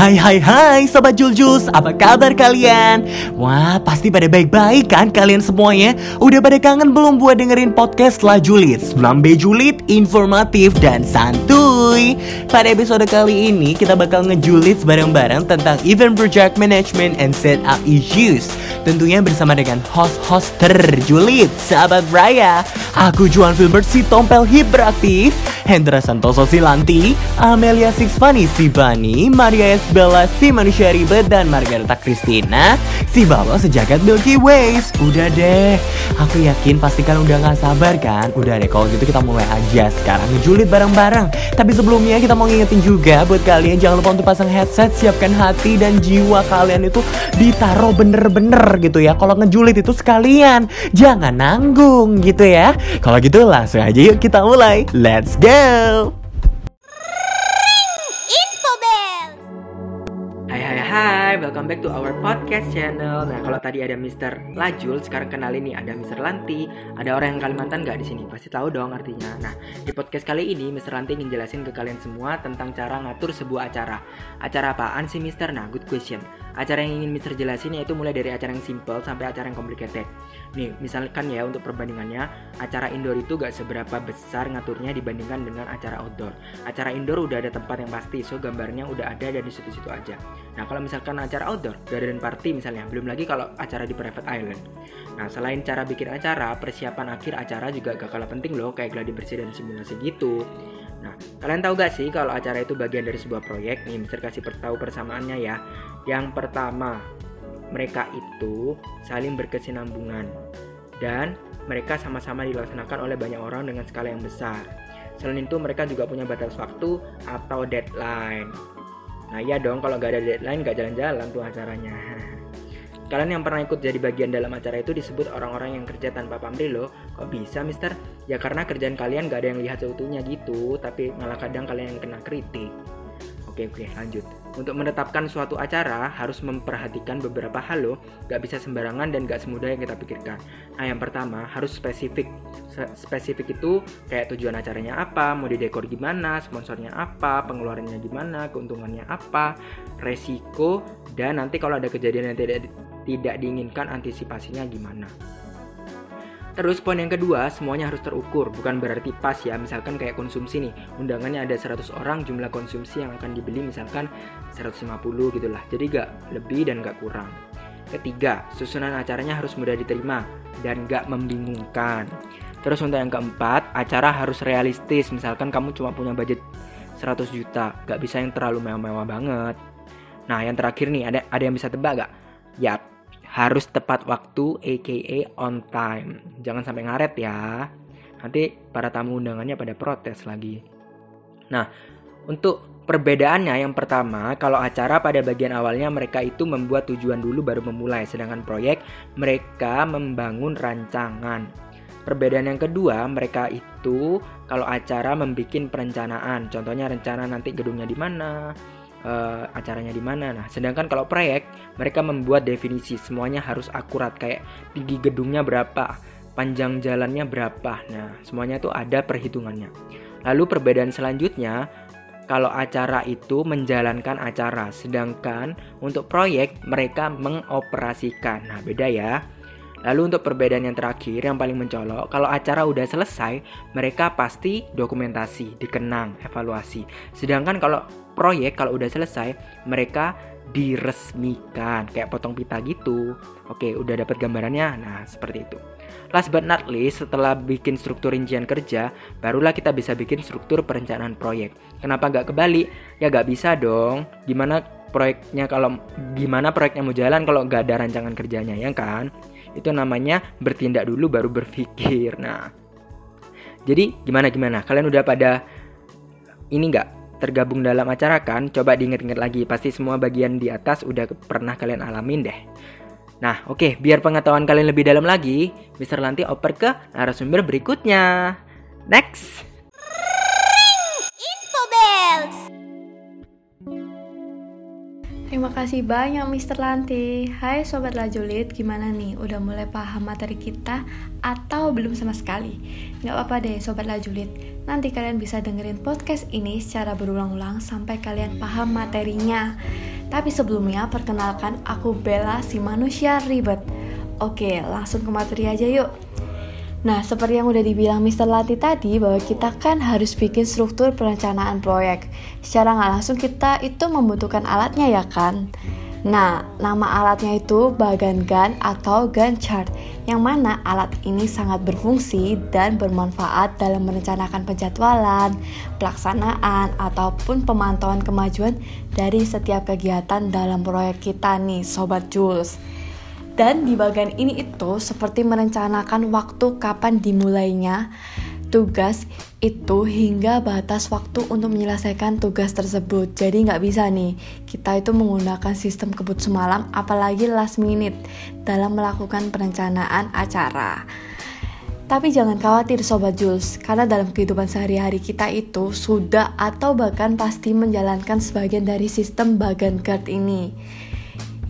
Hai hai hai Sobat Juljus, apa kabar kalian? Wah pasti pada baik-baik kan kalian semuanya? Udah pada kangen belum buat dengerin podcast La Julit? Lambe Julit, informatif dan santuy Pada episode kali ini kita bakal ngejulit bareng-bareng tentang event project management and setup issues Tentunya bersama dengan host-host terjulit Sahabat Raya Aku Juan Filbert si tompel hiperaktif Hendra Santoso si Lanti Amelia Sixfani si Bani Maria S. Bella si manusia ribet Dan Margareta Christina si bawa sejagat Milky Ways. Udah deh Aku yakin pasti kan udah gak sabar kan? Udah deh kalau gitu kita mulai aja sekarang. Ngejulit bareng-bareng. Tapi sebelumnya kita mau ngingetin juga buat kalian Jangan lupa untuk pasang headset Siapkan hati dan jiwa kalian itu Ditaruh bener-bener gitu ya. Kalau ngejulit itu sekalian Jangan nanggung gitu ya. Kalau gitu langsung aja yuk kita mulai. Let's go hai welcome back to our podcast channel. Nah kalau tadi ada Mr. Lajul, sekarang kenalin nih ada Mr. Lanti. Ada orang yang Kalimantan nggak di sini? Pasti tahu dong artinya. Nah di podcast kali ini Mr. Lanti ingin jelasin ke kalian semua tentang cara ngatur sebuah acara. Acara apaan sih Mr? Nah good question. Acara yang ingin Mr. jelasin yaitu mulai dari acara yang simple sampai acara yang complicated. Nih misalkan ya untuk perbandingannya, acara indoor itu gak seberapa besar ngaturnya dibandingkan dengan acara outdoor. Acara indoor udah ada tempat yang pasti, so gambarnya udah ada dan di situ-situ aja. Nah kalau misalkan acara outdoor, garden party misalnya, belum lagi kalau acara di private island. Nah selain cara bikin acara, persiapan akhir acara juga gak kalah penting loh, kayak gladi bersih dan simulasi gitu. Nah, kalian tahu gak sih kalau acara itu bagian dari sebuah proyek? Nih, Mister kasih tahu persamaannya ya. Yang pertama, mereka itu saling berkesinambungan dan mereka sama-sama dilaksanakan oleh banyak orang dengan skala yang besar. Selain itu, mereka juga punya batas waktu atau deadline. Nah, iya dong, kalau gak ada deadline, gak jalan-jalan tuh acaranya. Kalian yang pernah ikut jadi bagian dalam acara itu disebut orang-orang yang kerja tanpa pamrih loh. Kok bisa, Mister? Ya karena kerjaan kalian gak ada yang lihat seutuhnya gitu, tapi malah kadang kalian yang kena kritik. Oke oke lanjut. Untuk menetapkan suatu acara harus memperhatikan beberapa hal loh. Gak bisa sembarangan dan gak semudah yang kita pikirkan. Nah yang pertama harus spesifik. Spesifik itu kayak tujuan acaranya apa, mau didekor gimana, sponsornya apa, pengeluarannya gimana, keuntungannya apa, resiko, dan nanti kalau ada kejadian yang tidak tidak diinginkan antisipasinya gimana. Terus poin yang kedua, semuanya harus terukur, bukan berarti pas ya. Misalkan kayak konsumsi nih, undangannya ada 100 orang, jumlah konsumsi yang akan dibeli misalkan 150 gitulah. Jadi gak lebih dan gak kurang. Ketiga, susunan acaranya harus mudah diterima dan gak membingungkan. Terus untuk yang keempat, acara harus realistis. Misalkan kamu cuma punya budget 100 juta, gak bisa yang terlalu mewah-mewah banget. Nah, yang terakhir nih, ada ada yang bisa tebak gak? Yap, harus tepat waktu aka on time. Jangan sampai ngaret ya. Nanti para tamu undangannya pada protes lagi. Nah, untuk perbedaannya yang pertama, kalau acara pada bagian awalnya mereka itu membuat tujuan dulu baru memulai, sedangkan proyek mereka membangun rancangan. Perbedaan yang kedua, mereka itu kalau acara membuat perencanaan, contohnya rencana nanti gedungnya di mana, eh, acaranya di mana. Nah, sedangkan kalau proyek mereka membuat definisi semuanya harus akurat kayak tinggi gedungnya berapa, panjang jalannya berapa. Nah, semuanya itu ada perhitungannya. Lalu perbedaan selanjutnya kalau acara itu menjalankan acara, sedangkan untuk proyek mereka mengoperasikan. Nah, beda ya. Lalu untuk perbedaan yang terakhir yang paling mencolok, kalau acara udah selesai, mereka pasti dokumentasi, dikenang, evaluasi. Sedangkan kalau proyek kalau udah selesai, mereka diresmikan kayak potong pita gitu. Oke, udah dapat gambarannya. Nah, seperti itu. Last but not least, setelah bikin struktur rincian kerja, barulah kita bisa bikin struktur perencanaan proyek. Kenapa nggak kebalik? Ya nggak bisa dong. Gimana proyeknya kalau gimana proyeknya mau jalan kalau nggak ada rancangan kerjanya ya kan? Itu namanya bertindak dulu baru berpikir. Nah, jadi gimana gimana? Kalian udah pada ini nggak tergabung dalam acara kan? Coba diinget-inget lagi. Pasti semua bagian di atas udah pernah kalian alamin deh. Nah, oke, biar pengetahuan kalian lebih dalam lagi, Mr. Lanti oper ke narasumber berikutnya. Next. Infobel. Terima kasih banyak Mr. Lanti Hai Sobat Lajulit, gimana nih? Udah mulai paham materi kita atau belum sama sekali? Gak apa-apa deh Sobat Lajulit Nanti kalian bisa dengerin podcast ini secara berulang-ulang sampai kalian paham materinya Tapi sebelumnya perkenalkan aku Bella si manusia ribet Oke langsung ke materi aja yuk Nah, seperti yang udah dibilang Mr. Lati tadi, bahwa kita kan harus bikin struktur perencanaan proyek. Secara nggak langsung kita itu membutuhkan alatnya ya kan? Nah, nama alatnya itu bagan gun atau gun chart, yang mana alat ini sangat berfungsi dan bermanfaat dalam merencanakan penjadwalan, pelaksanaan, ataupun pemantauan kemajuan dari setiap kegiatan dalam proyek kita nih, Sobat Jules. Dan di bagian ini itu seperti merencanakan waktu kapan dimulainya tugas itu hingga batas waktu untuk menyelesaikan tugas tersebut. Jadi nggak bisa nih kita itu menggunakan sistem kebut semalam apalagi last minute dalam melakukan perencanaan acara. Tapi jangan khawatir Sobat Jules, karena dalam kehidupan sehari-hari kita itu sudah atau bahkan pasti menjalankan sebagian dari sistem bagan guard ini.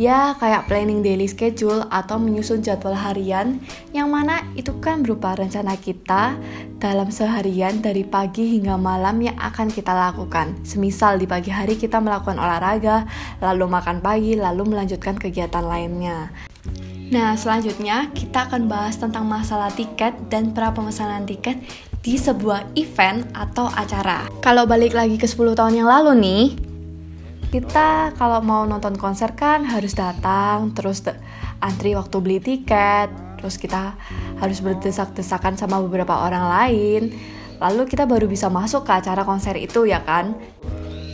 Ya, kayak planning daily schedule atau menyusun jadwal harian, yang mana itu kan berupa rencana kita dalam seharian dari pagi hingga malam yang akan kita lakukan. Semisal di pagi hari kita melakukan olahraga, lalu makan pagi, lalu melanjutkan kegiatan lainnya. Nah, selanjutnya kita akan bahas tentang masalah tiket dan pra pemesanan tiket di sebuah event atau acara. Kalau balik lagi ke 10 tahun yang lalu nih, kita kalau mau nonton konser kan harus datang terus antri waktu beli tiket terus kita harus berdesak-desakan sama beberapa orang lain. Lalu kita baru bisa masuk ke acara konser itu ya kan?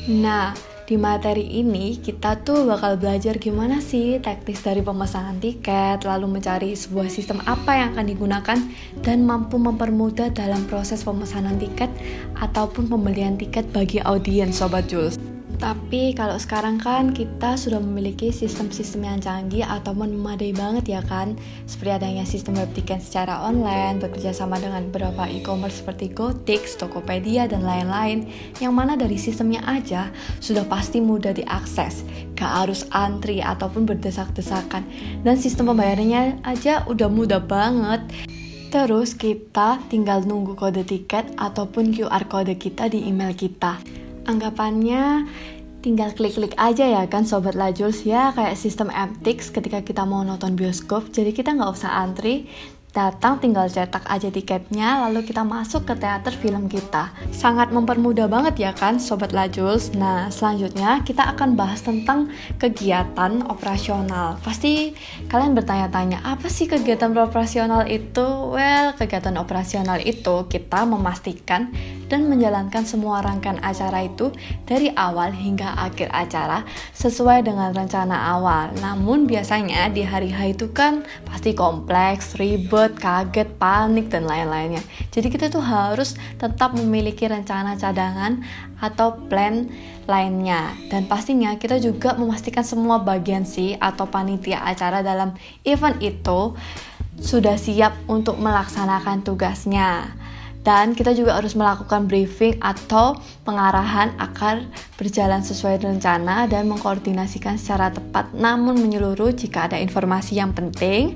Nah di materi ini kita tuh bakal belajar gimana sih teknis dari pemesanan tiket lalu mencari sebuah sistem apa yang akan digunakan dan mampu mempermudah dalam proses pemesanan tiket ataupun pembelian tiket bagi audiens Sobat Jules tapi kalau sekarang kan kita sudah memiliki sistem-sistem yang canggih atau memadai banget ya kan. Seperti adanya sistem web tiket secara online, bekerja sama dengan beberapa e-commerce seperti GoTix, Tokopedia, dan lain-lain Yang mana dari sistemnya aja sudah pasti mudah diakses. Gak harus antri ataupun berdesak-desakan. Dan sistem pembayarannya aja udah mudah banget. Terus kita tinggal nunggu kode tiket ataupun QR kode kita di email kita anggapannya tinggal klik-klik aja ya kan Sobat Lajuls ya. Kayak sistem MTX ketika kita mau nonton bioskop. Jadi kita nggak usah antri Datang tinggal cetak aja tiketnya lalu kita masuk ke teater film kita. Sangat mempermudah banget ya kan Sobat Lajuls. Nah selanjutnya kita akan bahas tentang kegiatan operasional. Pasti kalian bertanya-tanya apa sih kegiatan operasional itu? Well kegiatan operasional itu kita memastikan dan menjalankan semua rangkaian acara itu dari awal hingga akhir acara sesuai dengan rencana awal. Namun biasanya di hari H itu kan pasti kompleks, ribet, ribet, kaget, panik, dan lain-lainnya. Jadi kita tuh harus tetap memiliki rencana cadangan atau plan lainnya. Dan pastinya kita juga memastikan semua bagian sih atau panitia acara dalam event itu sudah siap untuk melaksanakan tugasnya. Dan kita juga harus melakukan briefing atau pengarahan agar berjalan sesuai rencana dan mengkoordinasikan secara tepat namun menyeluruh jika ada informasi yang penting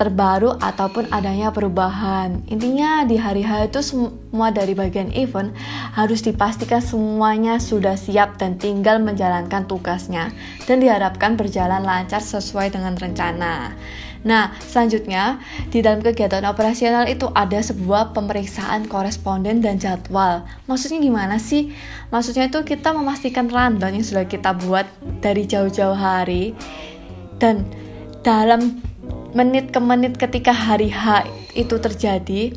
terbaru ataupun adanya perubahan. Intinya di hari H itu semua dari bagian event harus dipastikan semuanya sudah siap dan tinggal menjalankan tugasnya dan diharapkan berjalan lancar sesuai dengan rencana. Nah, selanjutnya di dalam kegiatan operasional itu ada sebuah pemeriksaan koresponden dan jadwal. Maksudnya gimana sih? Maksudnya itu kita memastikan rundown yang sudah kita buat dari jauh-jauh hari dan dalam menit ke menit ketika hari H itu terjadi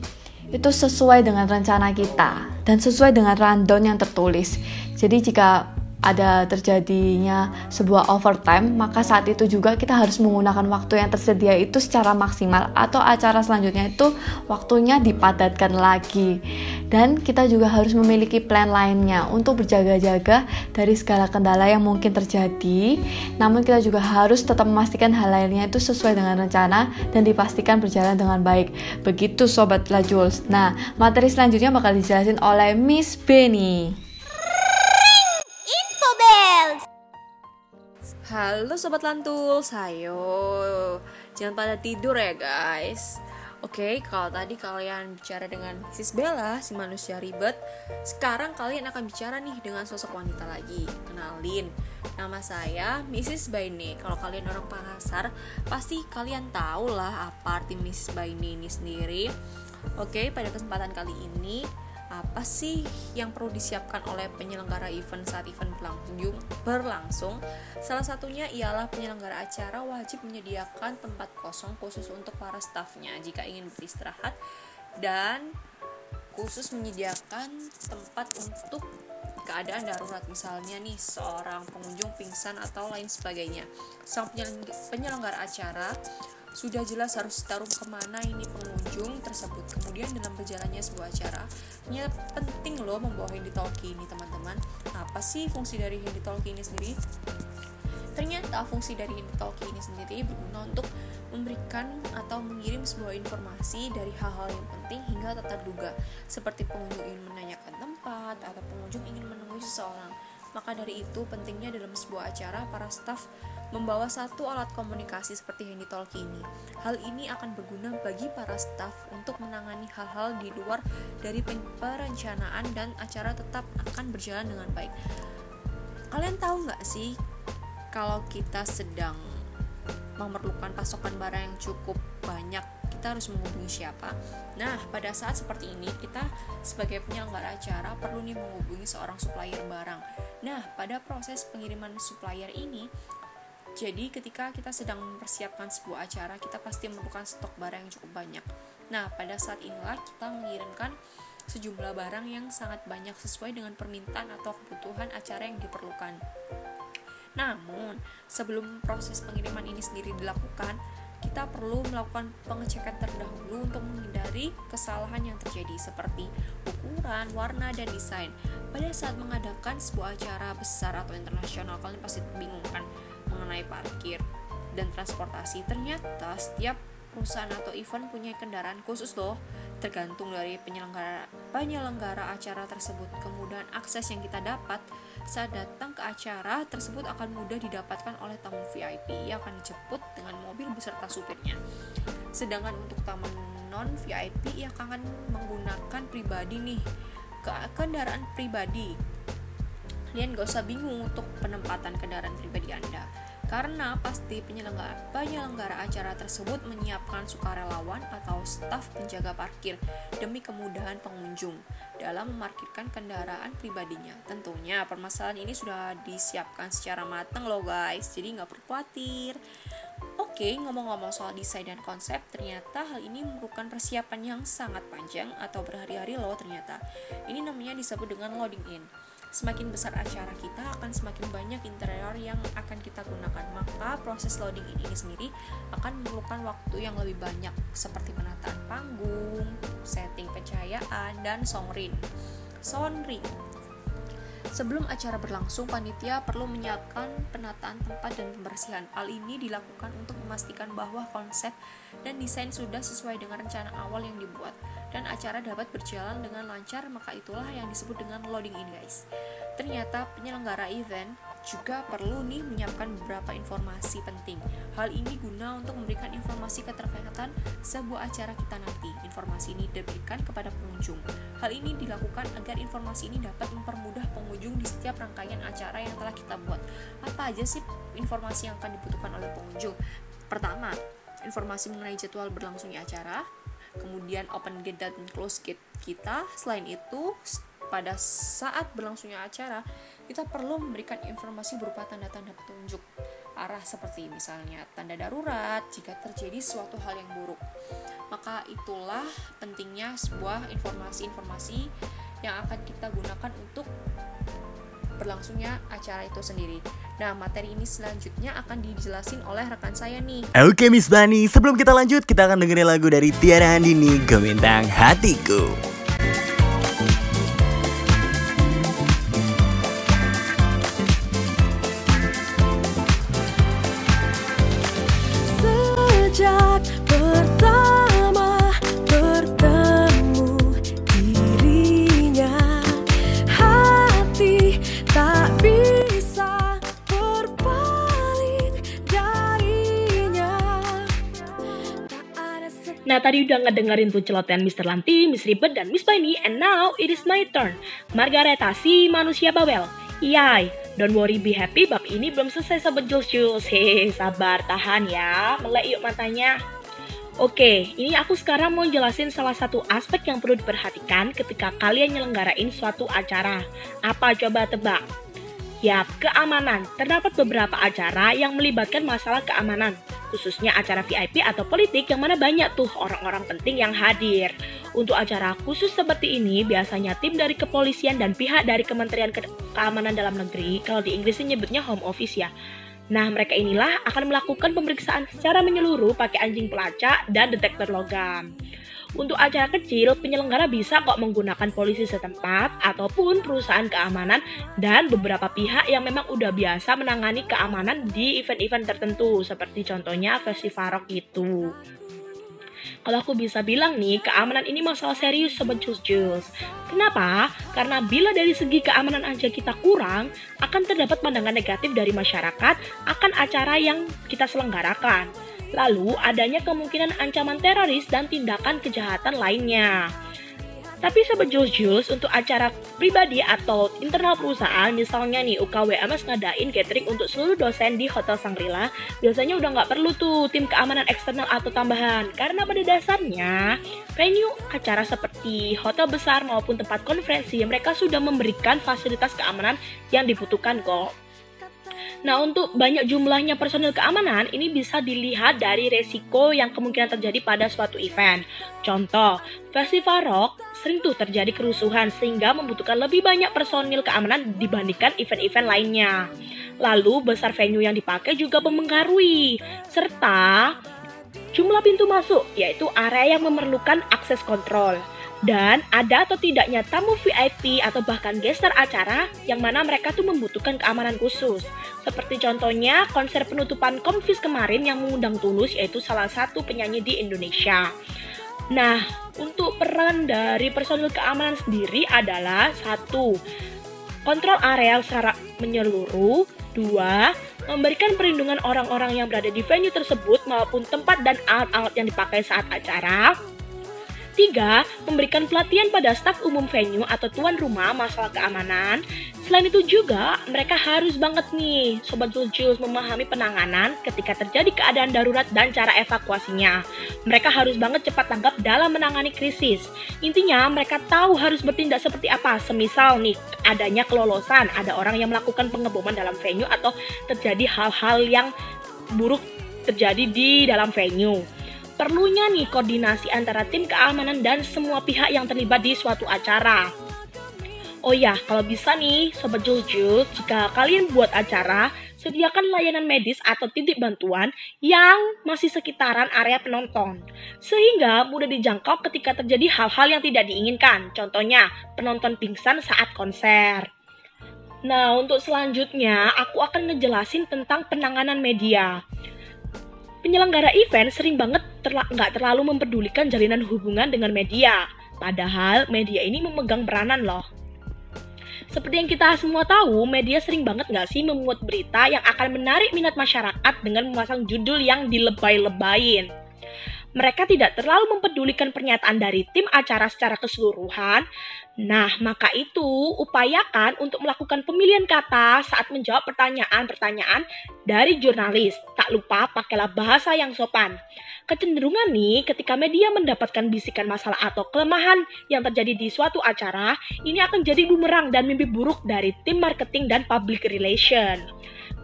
itu sesuai dengan rencana kita dan sesuai dengan rundown yang tertulis. Jadi jika ada terjadinya sebuah overtime, maka saat itu juga kita harus menggunakan waktu yang tersedia itu secara maksimal atau acara selanjutnya itu waktunya dipadatkan lagi. Dan kita juga harus memiliki plan lainnya untuk berjaga-jaga dari segala kendala yang mungkin terjadi. Namun kita juga harus tetap memastikan hal lainnya itu sesuai dengan rencana dan dipastikan berjalan dengan baik. Begitu Sobat Lajuls. Nah, materi selanjutnya bakal dijelasin oleh Miss Benny. Halo Sobat Lantul, sayo Jangan pada tidur ya guys Oke, kalau tadi kalian bicara dengan Sis Bella, si manusia ribet Sekarang kalian akan bicara nih dengan sosok wanita lagi Kenalin, nama saya Mrs. Baine Kalau kalian orang pasar, pasti kalian tahu lah apa arti Mrs. Baine ini sendiri Oke, pada kesempatan kali ini apa sih yang perlu disiapkan oleh penyelenggara event saat event berlangsung berlangsung? Salah satunya ialah penyelenggara acara wajib menyediakan tempat kosong khusus untuk para stafnya jika ingin beristirahat dan khusus menyediakan tempat untuk keadaan darurat. Misalnya nih seorang pengunjung pingsan atau lain sebagainya. Sang penyelenggara acara sudah jelas harus taruh ke mana ini pengunjung tersebut. Kemudian dalam berjalannya sebuah acara ini penting loh membawa handy talkie ini teman-teman. Apa sih fungsi dari handy talkie ini sendiri? Ternyata fungsi dari handy talkie ini sendiri berguna untuk memberikan atau mengirim sebuah informasi dari hal-hal yang penting hingga tak terduga seperti pengunjung ingin menanyakan tempat atau pengunjung ingin menemui seseorang. Maka dari itu pentingnya dalam sebuah acara para staf membawa satu alat komunikasi seperti handy talkie ini. Hal ini akan berguna bagi para staf untuk menangani hal-hal di luar dari perencanaan dan acara tetap akan berjalan dengan baik. Kalian tahu nggak sih kalau kita sedang memerlukan pasokan barang yang cukup banyak kita harus menghubungi siapa. Nah, pada saat seperti ini, kita sebagai penyelenggara acara perlu nih menghubungi seorang supplier barang. Nah, pada proses pengiriman supplier ini, jadi ketika kita sedang mempersiapkan sebuah acara, kita pasti memerlukan stok barang yang cukup banyak. Nah, pada saat inilah kita mengirimkan sejumlah barang yang sangat banyak sesuai dengan permintaan atau kebutuhan acara yang diperlukan. Namun, sebelum proses pengiriman ini sendiri dilakukan, kita perlu melakukan pengecekan terdahulu untuk menghindari kesalahan yang terjadi seperti ukuran, warna, dan desain. Pada saat mengadakan sebuah acara besar atau internasional, kalian pasti bingung kan? mengenai parkir dan transportasi. Ternyata setiap perusahaan atau event punya kendaraan khusus loh, tergantung dari penyelenggara penyelenggara acara tersebut. Kemudian akses yang kita dapat saat datang ke acara tersebut akan mudah didapatkan oleh tamu VIP yang akan dijemput dengan mobil beserta supirnya. Sedangkan untuk tamu non VIP yang akan menggunakan pribadi nih ke kendaraan pribadi kalian gak usah bingung untuk penempatan kendaraan pribadi Anda karena pasti penyelenggara, penyelenggara acara tersebut menyiapkan sukarelawan atau staf penjaga parkir demi kemudahan pengunjung dalam memarkirkan kendaraan pribadinya. Tentunya permasalahan ini sudah disiapkan secara matang loh guys, jadi nggak perlu khawatir. Oke, ngomong-ngomong soal desain dan konsep, ternyata hal ini memerlukan persiapan yang sangat panjang atau berhari-hari loh ternyata. Ini namanya disebut dengan loading in. Semakin besar acara kita akan semakin banyak interior yang akan kita gunakan. Maka proses loading ini sendiri akan memerlukan waktu yang lebih banyak seperti penataan panggung, setting pencahayaan, dan songrin. Soundring Sebelum acara berlangsung, panitia perlu menyiapkan penataan tempat dan pembersihan. Hal ini dilakukan untuk memastikan bahwa konsep dan desain sudah sesuai dengan rencana awal yang dibuat dan acara dapat berjalan dengan lancar, maka itulah yang disebut dengan loading in, guys. Ternyata penyelenggara event juga perlu nih menyiapkan beberapa informasi penting. Hal ini guna untuk memberikan informasi keterkaitan sebuah acara kita nanti. Informasi ini diberikan kepada pengunjung. Hal ini dilakukan agar informasi ini dapat mempermudah pengunjung di setiap rangkaian acara yang telah kita buat. Apa aja sih informasi yang akan dibutuhkan oleh pengunjung? Pertama, informasi mengenai jadwal berlangsungnya acara, kemudian open gate dan close gate kita. Selain itu, pada saat berlangsungnya acara, kita perlu memberikan informasi berupa tanda-tanda petunjuk arah seperti misalnya tanda darurat jika terjadi suatu hal yang buruk. Maka itulah pentingnya sebuah informasi-informasi yang akan kita gunakan untuk berlangsungnya acara itu sendiri. Nah, materi ini selanjutnya akan dijelasin oleh rekan saya nih. Oke Miss Bani, sebelum kita lanjut, kita akan dengerin lagu dari Tiara Handini, Gemintang Hatiku. Tadi udah ngedengerin tuh celotehan Mr. Lanti, Miss Ribet, dan Miss Baini, and now it is my turn. Margareta si manusia bawel. Yay, don't worry be happy, bab ini belum selesai sobat Jules Jules. Hehe, sabar, tahan ya, melek yuk matanya. Oke, ini aku sekarang mau jelasin salah satu aspek yang perlu diperhatikan ketika kalian nyelenggarain suatu acara. Apa coba tebak? Yap, keamanan. Terdapat beberapa acara yang melibatkan masalah keamanan, khususnya acara VIP atau politik yang mana banyak tuh orang-orang penting yang hadir. Untuk acara khusus seperti ini, biasanya tim dari kepolisian dan pihak dari Kementerian Ke Keamanan Dalam Negeri, kalau di Inggris nyebutnya Home Office ya. Nah, mereka inilah akan melakukan pemeriksaan secara menyeluruh pakai anjing pelacak dan detektor logam. Untuk acara kecil, penyelenggara bisa kok menggunakan polisi setempat ataupun perusahaan keamanan dan beberapa pihak yang memang udah biasa menangani keamanan di event-event tertentu seperti contohnya festival rock itu. Kalau aku bisa bilang nih, keamanan ini masalah serius sobat Jules Kenapa? Karena bila dari segi keamanan aja kita kurang, akan terdapat pandangan negatif dari masyarakat akan acara yang kita selenggarakan. Lalu, adanya kemungkinan ancaman teroris dan tindakan kejahatan lainnya. Tapi Jules Jules untuk acara pribadi atau internal perusahaan, misalnya nih UKWMS ngadain catering untuk seluruh dosen di Hotel Sangrila, biasanya udah nggak perlu tuh tim keamanan eksternal atau tambahan. Karena pada dasarnya, venue acara seperti hotel besar maupun tempat konferensi, mereka sudah memberikan fasilitas keamanan yang dibutuhkan kok. Nah, untuk banyak jumlahnya personil keamanan, ini bisa dilihat dari resiko yang kemungkinan terjadi pada suatu event. Contoh, festival rock sering tuh terjadi kerusuhan sehingga membutuhkan lebih banyak personil keamanan dibandingkan event-event lainnya. Lalu, besar venue yang dipakai juga mempengaruhi, serta jumlah pintu masuk, yaitu area yang memerlukan akses kontrol dan ada atau tidaknya tamu VIP atau bahkan gestar acara yang mana mereka tuh membutuhkan keamanan khusus. Seperti contohnya konser penutupan Komfis kemarin yang mengundang Tulus yaitu salah satu penyanyi di Indonesia. Nah, untuk peran dari personil keamanan sendiri adalah satu, kontrol area secara menyeluruh, dua, memberikan perlindungan orang-orang yang berada di venue tersebut maupun tempat dan alat-alat yang dipakai saat acara, Tiga, memberikan pelatihan pada staf umum venue atau tuan rumah masalah keamanan. Selain itu juga, mereka harus banget nih, Sobat Jules memahami penanganan ketika terjadi keadaan darurat dan cara evakuasinya. Mereka harus banget cepat tanggap dalam menangani krisis. Intinya, mereka tahu harus bertindak seperti apa. Semisal nih, adanya kelolosan, ada orang yang melakukan pengeboman dalam venue atau terjadi hal-hal yang buruk terjadi di dalam venue perlunya nih koordinasi antara tim keamanan dan semua pihak yang terlibat di suatu acara. Oh ya, kalau bisa nih, Sobat Juljul, jika kalian buat acara, sediakan layanan medis atau titik bantuan yang masih sekitaran area penonton. Sehingga mudah dijangkau ketika terjadi hal-hal yang tidak diinginkan. Contohnya, penonton pingsan saat konser. Nah, untuk selanjutnya, aku akan ngejelasin tentang penanganan media penyelenggara event sering banget terla nggak terlalu memperdulikan jalinan hubungan dengan media. Padahal media ini memegang peranan loh. Seperti yang kita semua tahu, media sering banget nggak sih memuat berita yang akan menarik minat masyarakat dengan memasang judul yang dilebay-lebayin. Mereka tidak terlalu mempedulikan pernyataan dari tim acara secara keseluruhan, Nah, maka itu upayakan untuk melakukan pemilihan kata saat menjawab pertanyaan-pertanyaan dari jurnalis. Tak lupa pakailah bahasa yang sopan. Kecenderungan nih ketika media mendapatkan bisikan masalah atau kelemahan yang terjadi di suatu acara, ini akan jadi bumerang dan mimpi buruk dari tim marketing dan public relation.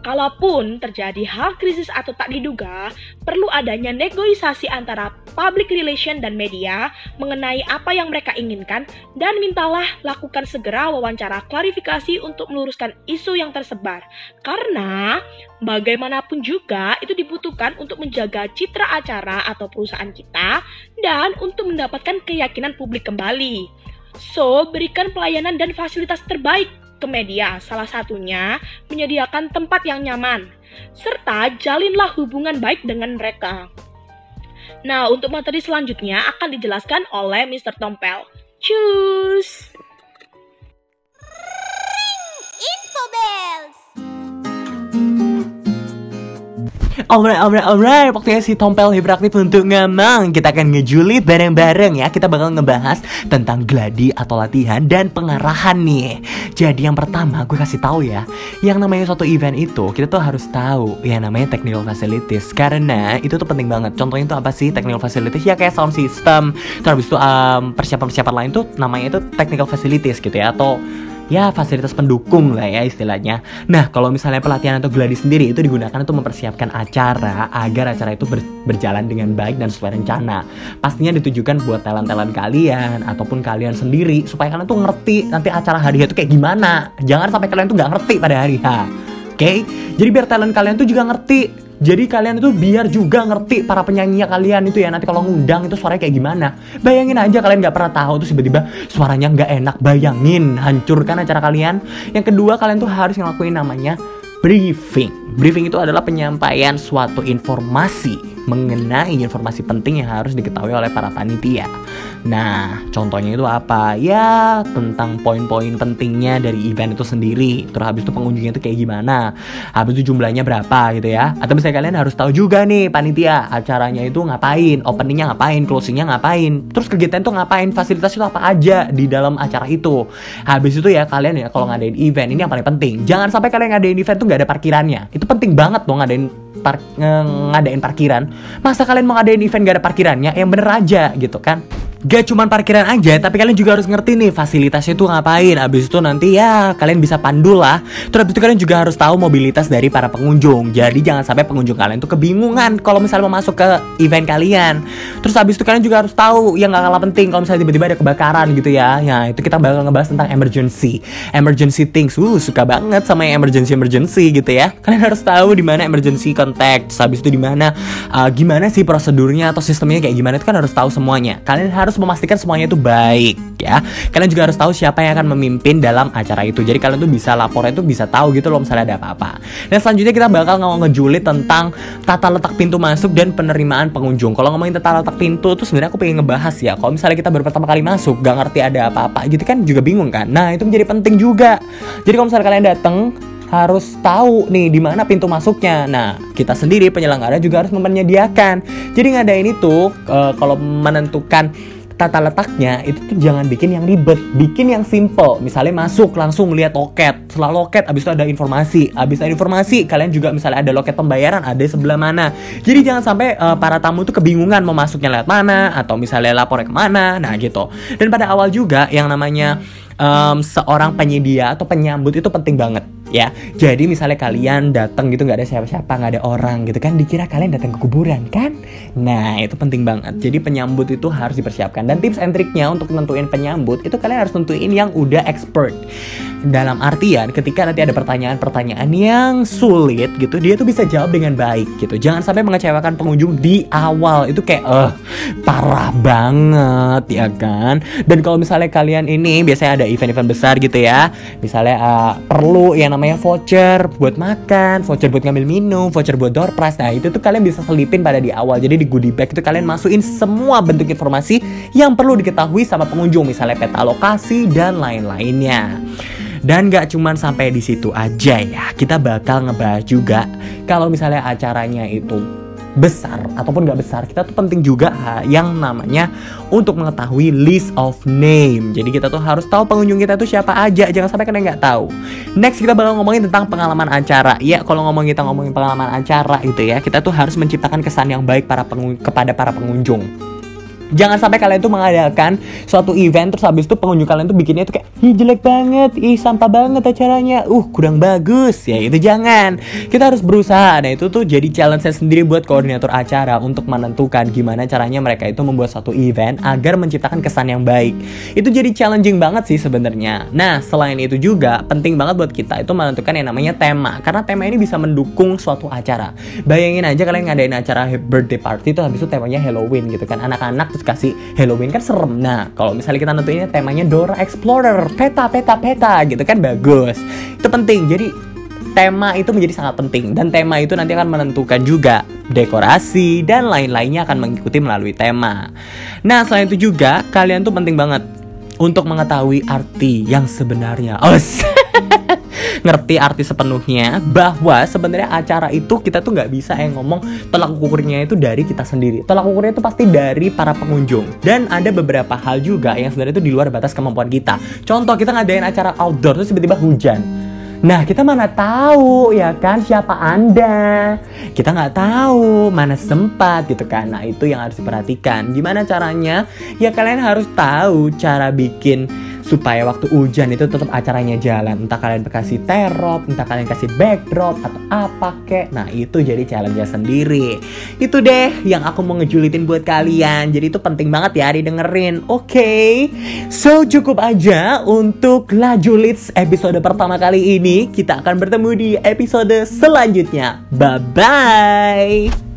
Kalaupun terjadi hal krisis atau tak diduga, perlu adanya negosiasi antara public relation dan media mengenai apa yang mereka inginkan dan mintalah lakukan segera wawancara klarifikasi untuk meluruskan isu yang tersebar. Karena bagaimanapun juga itu dibutuhkan untuk menjaga citra acara atau perusahaan kita dan untuk mendapatkan keyakinan publik kembali. So, berikan pelayanan dan fasilitas terbaik ke media, salah satunya menyediakan tempat yang nyaman, serta jalinlah hubungan baik dengan mereka. Nah, untuk materi selanjutnya akan dijelaskan oleh Mr. Tompel. Tschüss! Ring! Info bells! Alright, alright, alright. Waktunya si Tompel hiperaktif untuk ngomong Kita akan ngejulit bareng-bareng ya. Kita bakal ngebahas tentang gladi atau latihan dan pengarahan nih. Jadi yang pertama gue kasih tahu ya. Yang namanya suatu event itu Kita tuh harus tahu yang namanya technical facilities. Karena itu tuh penting banget. Contohnya itu apa sih? Technical facilities Ya kayak sound system. Terus itu um, persiapan-persiapan lain tuh namanya itu technical facilities gitu ya Atau ya fasilitas pendukung lah ya istilahnya. Nah kalau misalnya pelatihan atau gladi sendiri itu digunakan untuk mempersiapkan acara agar acara itu ber berjalan dengan baik dan sesuai rencana. Pastinya ditujukan buat talent-talent kalian ataupun kalian sendiri supaya kalian tuh ngerti nanti acara hari itu kayak gimana. Jangan sampai kalian tuh nggak ngerti pada hari H. Oke, okay? jadi biar talent kalian tuh juga ngerti jadi kalian itu biar juga ngerti para penyanyi kalian itu ya nanti kalau ngundang itu suaranya kayak gimana. Bayangin aja kalian nggak pernah tahu terus tiba-tiba suaranya nggak enak. Bayangin hancurkan acara kalian. Yang kedua kalian tuh harus ngelakuin namanya briefing. Briefing itu adalah penyampaian suatu informasi mengenai informasi penting yang harus diketahui oleh para panitia. Nah, contohnya itu apa? Ya, tentang poin-poin pentingnya dari event itu sendiri. Terus habis itu pengunjungnya itu kayak gimana? Habis itu jumlahnya berapa gitu ya? Atau misalnya kalian harus tahu juga nih panitia acaranya itu ngapain, openingnya ngapain, closingnya ngapain, terus kegiatan itu ngapain, fasilitas itu apa aja di dalam acara itu. Habis itu ya kalian ya kalau ngadain event ini yang paling penting. Jangan sampai kalian ngadain event tuh nggak ada parkirannya. Itu penting banget dong ngadain par ngadain parkiran. Masa kalian mau ngadain event gak ada parkirannya? Yang bener aja gitu kan? Gak cuma parkiran aja, tapi kalian juga harus ngerti nih fasilitasnya itu ngapain. Abis itu nanti ya kalian bisa pandu lah. Terus abis itu kalian juga harus tahu mobilitas dari para pengunjung. Jadi jangan sampai pengunjung kalian tuh kebingungan kalau misalnya mau masuk ke event kalian. Terus abis itu kalian juga harus tahu yang gak kalah penting kalau misalnya tiba-tiba ada kebakaran gitu ya. Ya itu kita bakal ngebahas tentang emergency, emergency things. Uh suka banget sama yang emergency emergency gitu ya. Kalian harus tahu di mana emergency contact. Terus abis itu di mana uh, gimana sih prosedurnya atau sistemnya kayak gimana itu kan harus tahu semuanya. Kalian harus harus memastikan semuanya itu baik ya. Kalian juga harus tahu siapa yang akan memimpin dalam acara itu. Jadi kalian tuh bisa lapor itu bisa tahu gitu loh misalnya ada apa-apa. Dan selanjutnya kita bakal ngomong ngejulit tentang tata letak pintu masuk dan penerimaan pengunjung. Kalau ngomongin tata letak pintu tuh sebenarnya aku pengen ngebahas ya. Kalau misalnya kita baru pertama kali masuk, gak ngerti ada apa-apa gitu kan juga bingung kan. Nah, itu menjadi penting juga. Jadi kalau misalnya kalian datang harus tahu nih di mana pintu masuknya. Nah, kita sendiri penyelenggara juga harus menyediakan. Jadi ngadain itu uh, kalau menentukan tata letaknya itu tuh jangan bikin yang ribet, bikin yang simple. Misalnya masuk langsung lihat loket, setelah loket abis itu ada informasi, abis ada informasi kalian juga misalnya ada loket pembayaran ada sebelah mana. Jadi jangan sampai uh, para tamu tuh kebingungan mau masuknya lewat mana atau misalnya lapornya ke mana, nah gitu. Dan pada awal juga yang namanya um, seorang penyedia atau penyambut itu penting banget ya jadi misalnya kalian datang gitu nggak ada siapa-siapa nggak ada orang gitu kan dikira kalian datang ke kuburan kan? Nah itu penting banget. Jadi penyambut itu harus dipersiapkan. Dan tips and triknya untuk nentuin penyambut itu kalian harus tentuin yang udah expert. Dalam artian ketika nanti ada pertanyaan-pertanyaan yang sulit gitu dia tuh bisa jawab dengan baik gitu. Jangan sampai mengecewakan pengunjung di awal. Itu kayak eh parah banget ya kan? Dan kalau misalnya kalian ini biasanya ada event-event besar gitu ya. Misalnya uh, perlu yang namanya voucher buat makan voucher buat ngambil minum voucher buat door prize. Nah itu tuh kalian bisa selipin pada di awal. Jadi di goodie bag itu kalian masukin semua bentuk informasi yang perlu diketahui sama pengunjung misalnya peta lokasi dan lain-lainnya. Dan gak cuman sampai di situ aja ya, kita bakal ngebahas juga kalau misalnya acaranya itu besar ataupun gak besar kita tuh penting juga yang namanya untuk mengetahui list of name. Jadi kita tuh harus tahu pengunjung kita tuh siapa aja jangan sampai kalian nggak tahu. Next kita bakal ngomongin tentang pengalaman acara. Ya kalau ngomong kita ngomongin pengalaman acara itu ya kita tuh harus menciptakan kesan yang baik para kepada para pengunjung Jangan sampai kalian tuh mengadakan suatu event terus habis itu pengunjung kalian tuh bikinnya tuh kayak ih jelek banget, ih sampah banget acaranya, uh kurang bagus ya itu jangan. Kita harus berusaha. Nah itu tuh jadi challenge saya sendiri buat koordinator acara untuk menentukan gimana caranya mereka itu membuat suatu event agar menciptakan kesan yang baik. Itu jadi challenging banget sih sebenarnya. Nah selain itu juga penting banget buat kita itu menentukan yang namanya tema karena tema ini bisa mendukung suatu acara. Bayangin aja kalian ngadain acara birthday party itu habis itu temanya Halloween gitu kan anak-anak terus kasih Halloween kan serem. Nah, kalau misalnya kita nentuinnya temanya Dora Explorer, peta peta peta gitu kan bagus. Itu penting. Jadi tema itu menjadi sangat penting dan tema itu nanti akan menentukan juga dekorasi dan lain-lainnya akan mengikuti melalui tema. Nah, selain itu juga kalian tuh penting banget untuk mengetahui arti yang sebenarnya. Oh, ngerti arti sepenuhnya bahwa sebenarnya acara itu kita tuh nggak bisa yang ngomong tolak ukurnya itu dari kita sendiri. Tolak ukurnya itu pasti dari para pengunjung. Dan ada beberapa hal juga yang sebenarnya itu di luar batas kemampuan kita. Contoh kita ngadain acara outdoor terus tiba-tiba hujan. Nah kita mana tahu ya kan siapa anda Kita nggak tahu mana sempat gitu kan Nah itu yang harus diperhatikan Gimana caranya? Ya kalian harus tahu cara bikin supaya waktu hujan itu tetap acaranya jalan. Entah kalian kasih terop entah kalian kasih backdrop atau apa kek. Nah itu jadi challenge sendiri. Itu deh yang aku mau ngejulitin buat kalian. Jadi itu penting banget ya didengerin. Oke. Okay? so cukup aja untuk laju leads episode pertama kali ini. Kita akan bertemu di episode selanjutnya. Bye bye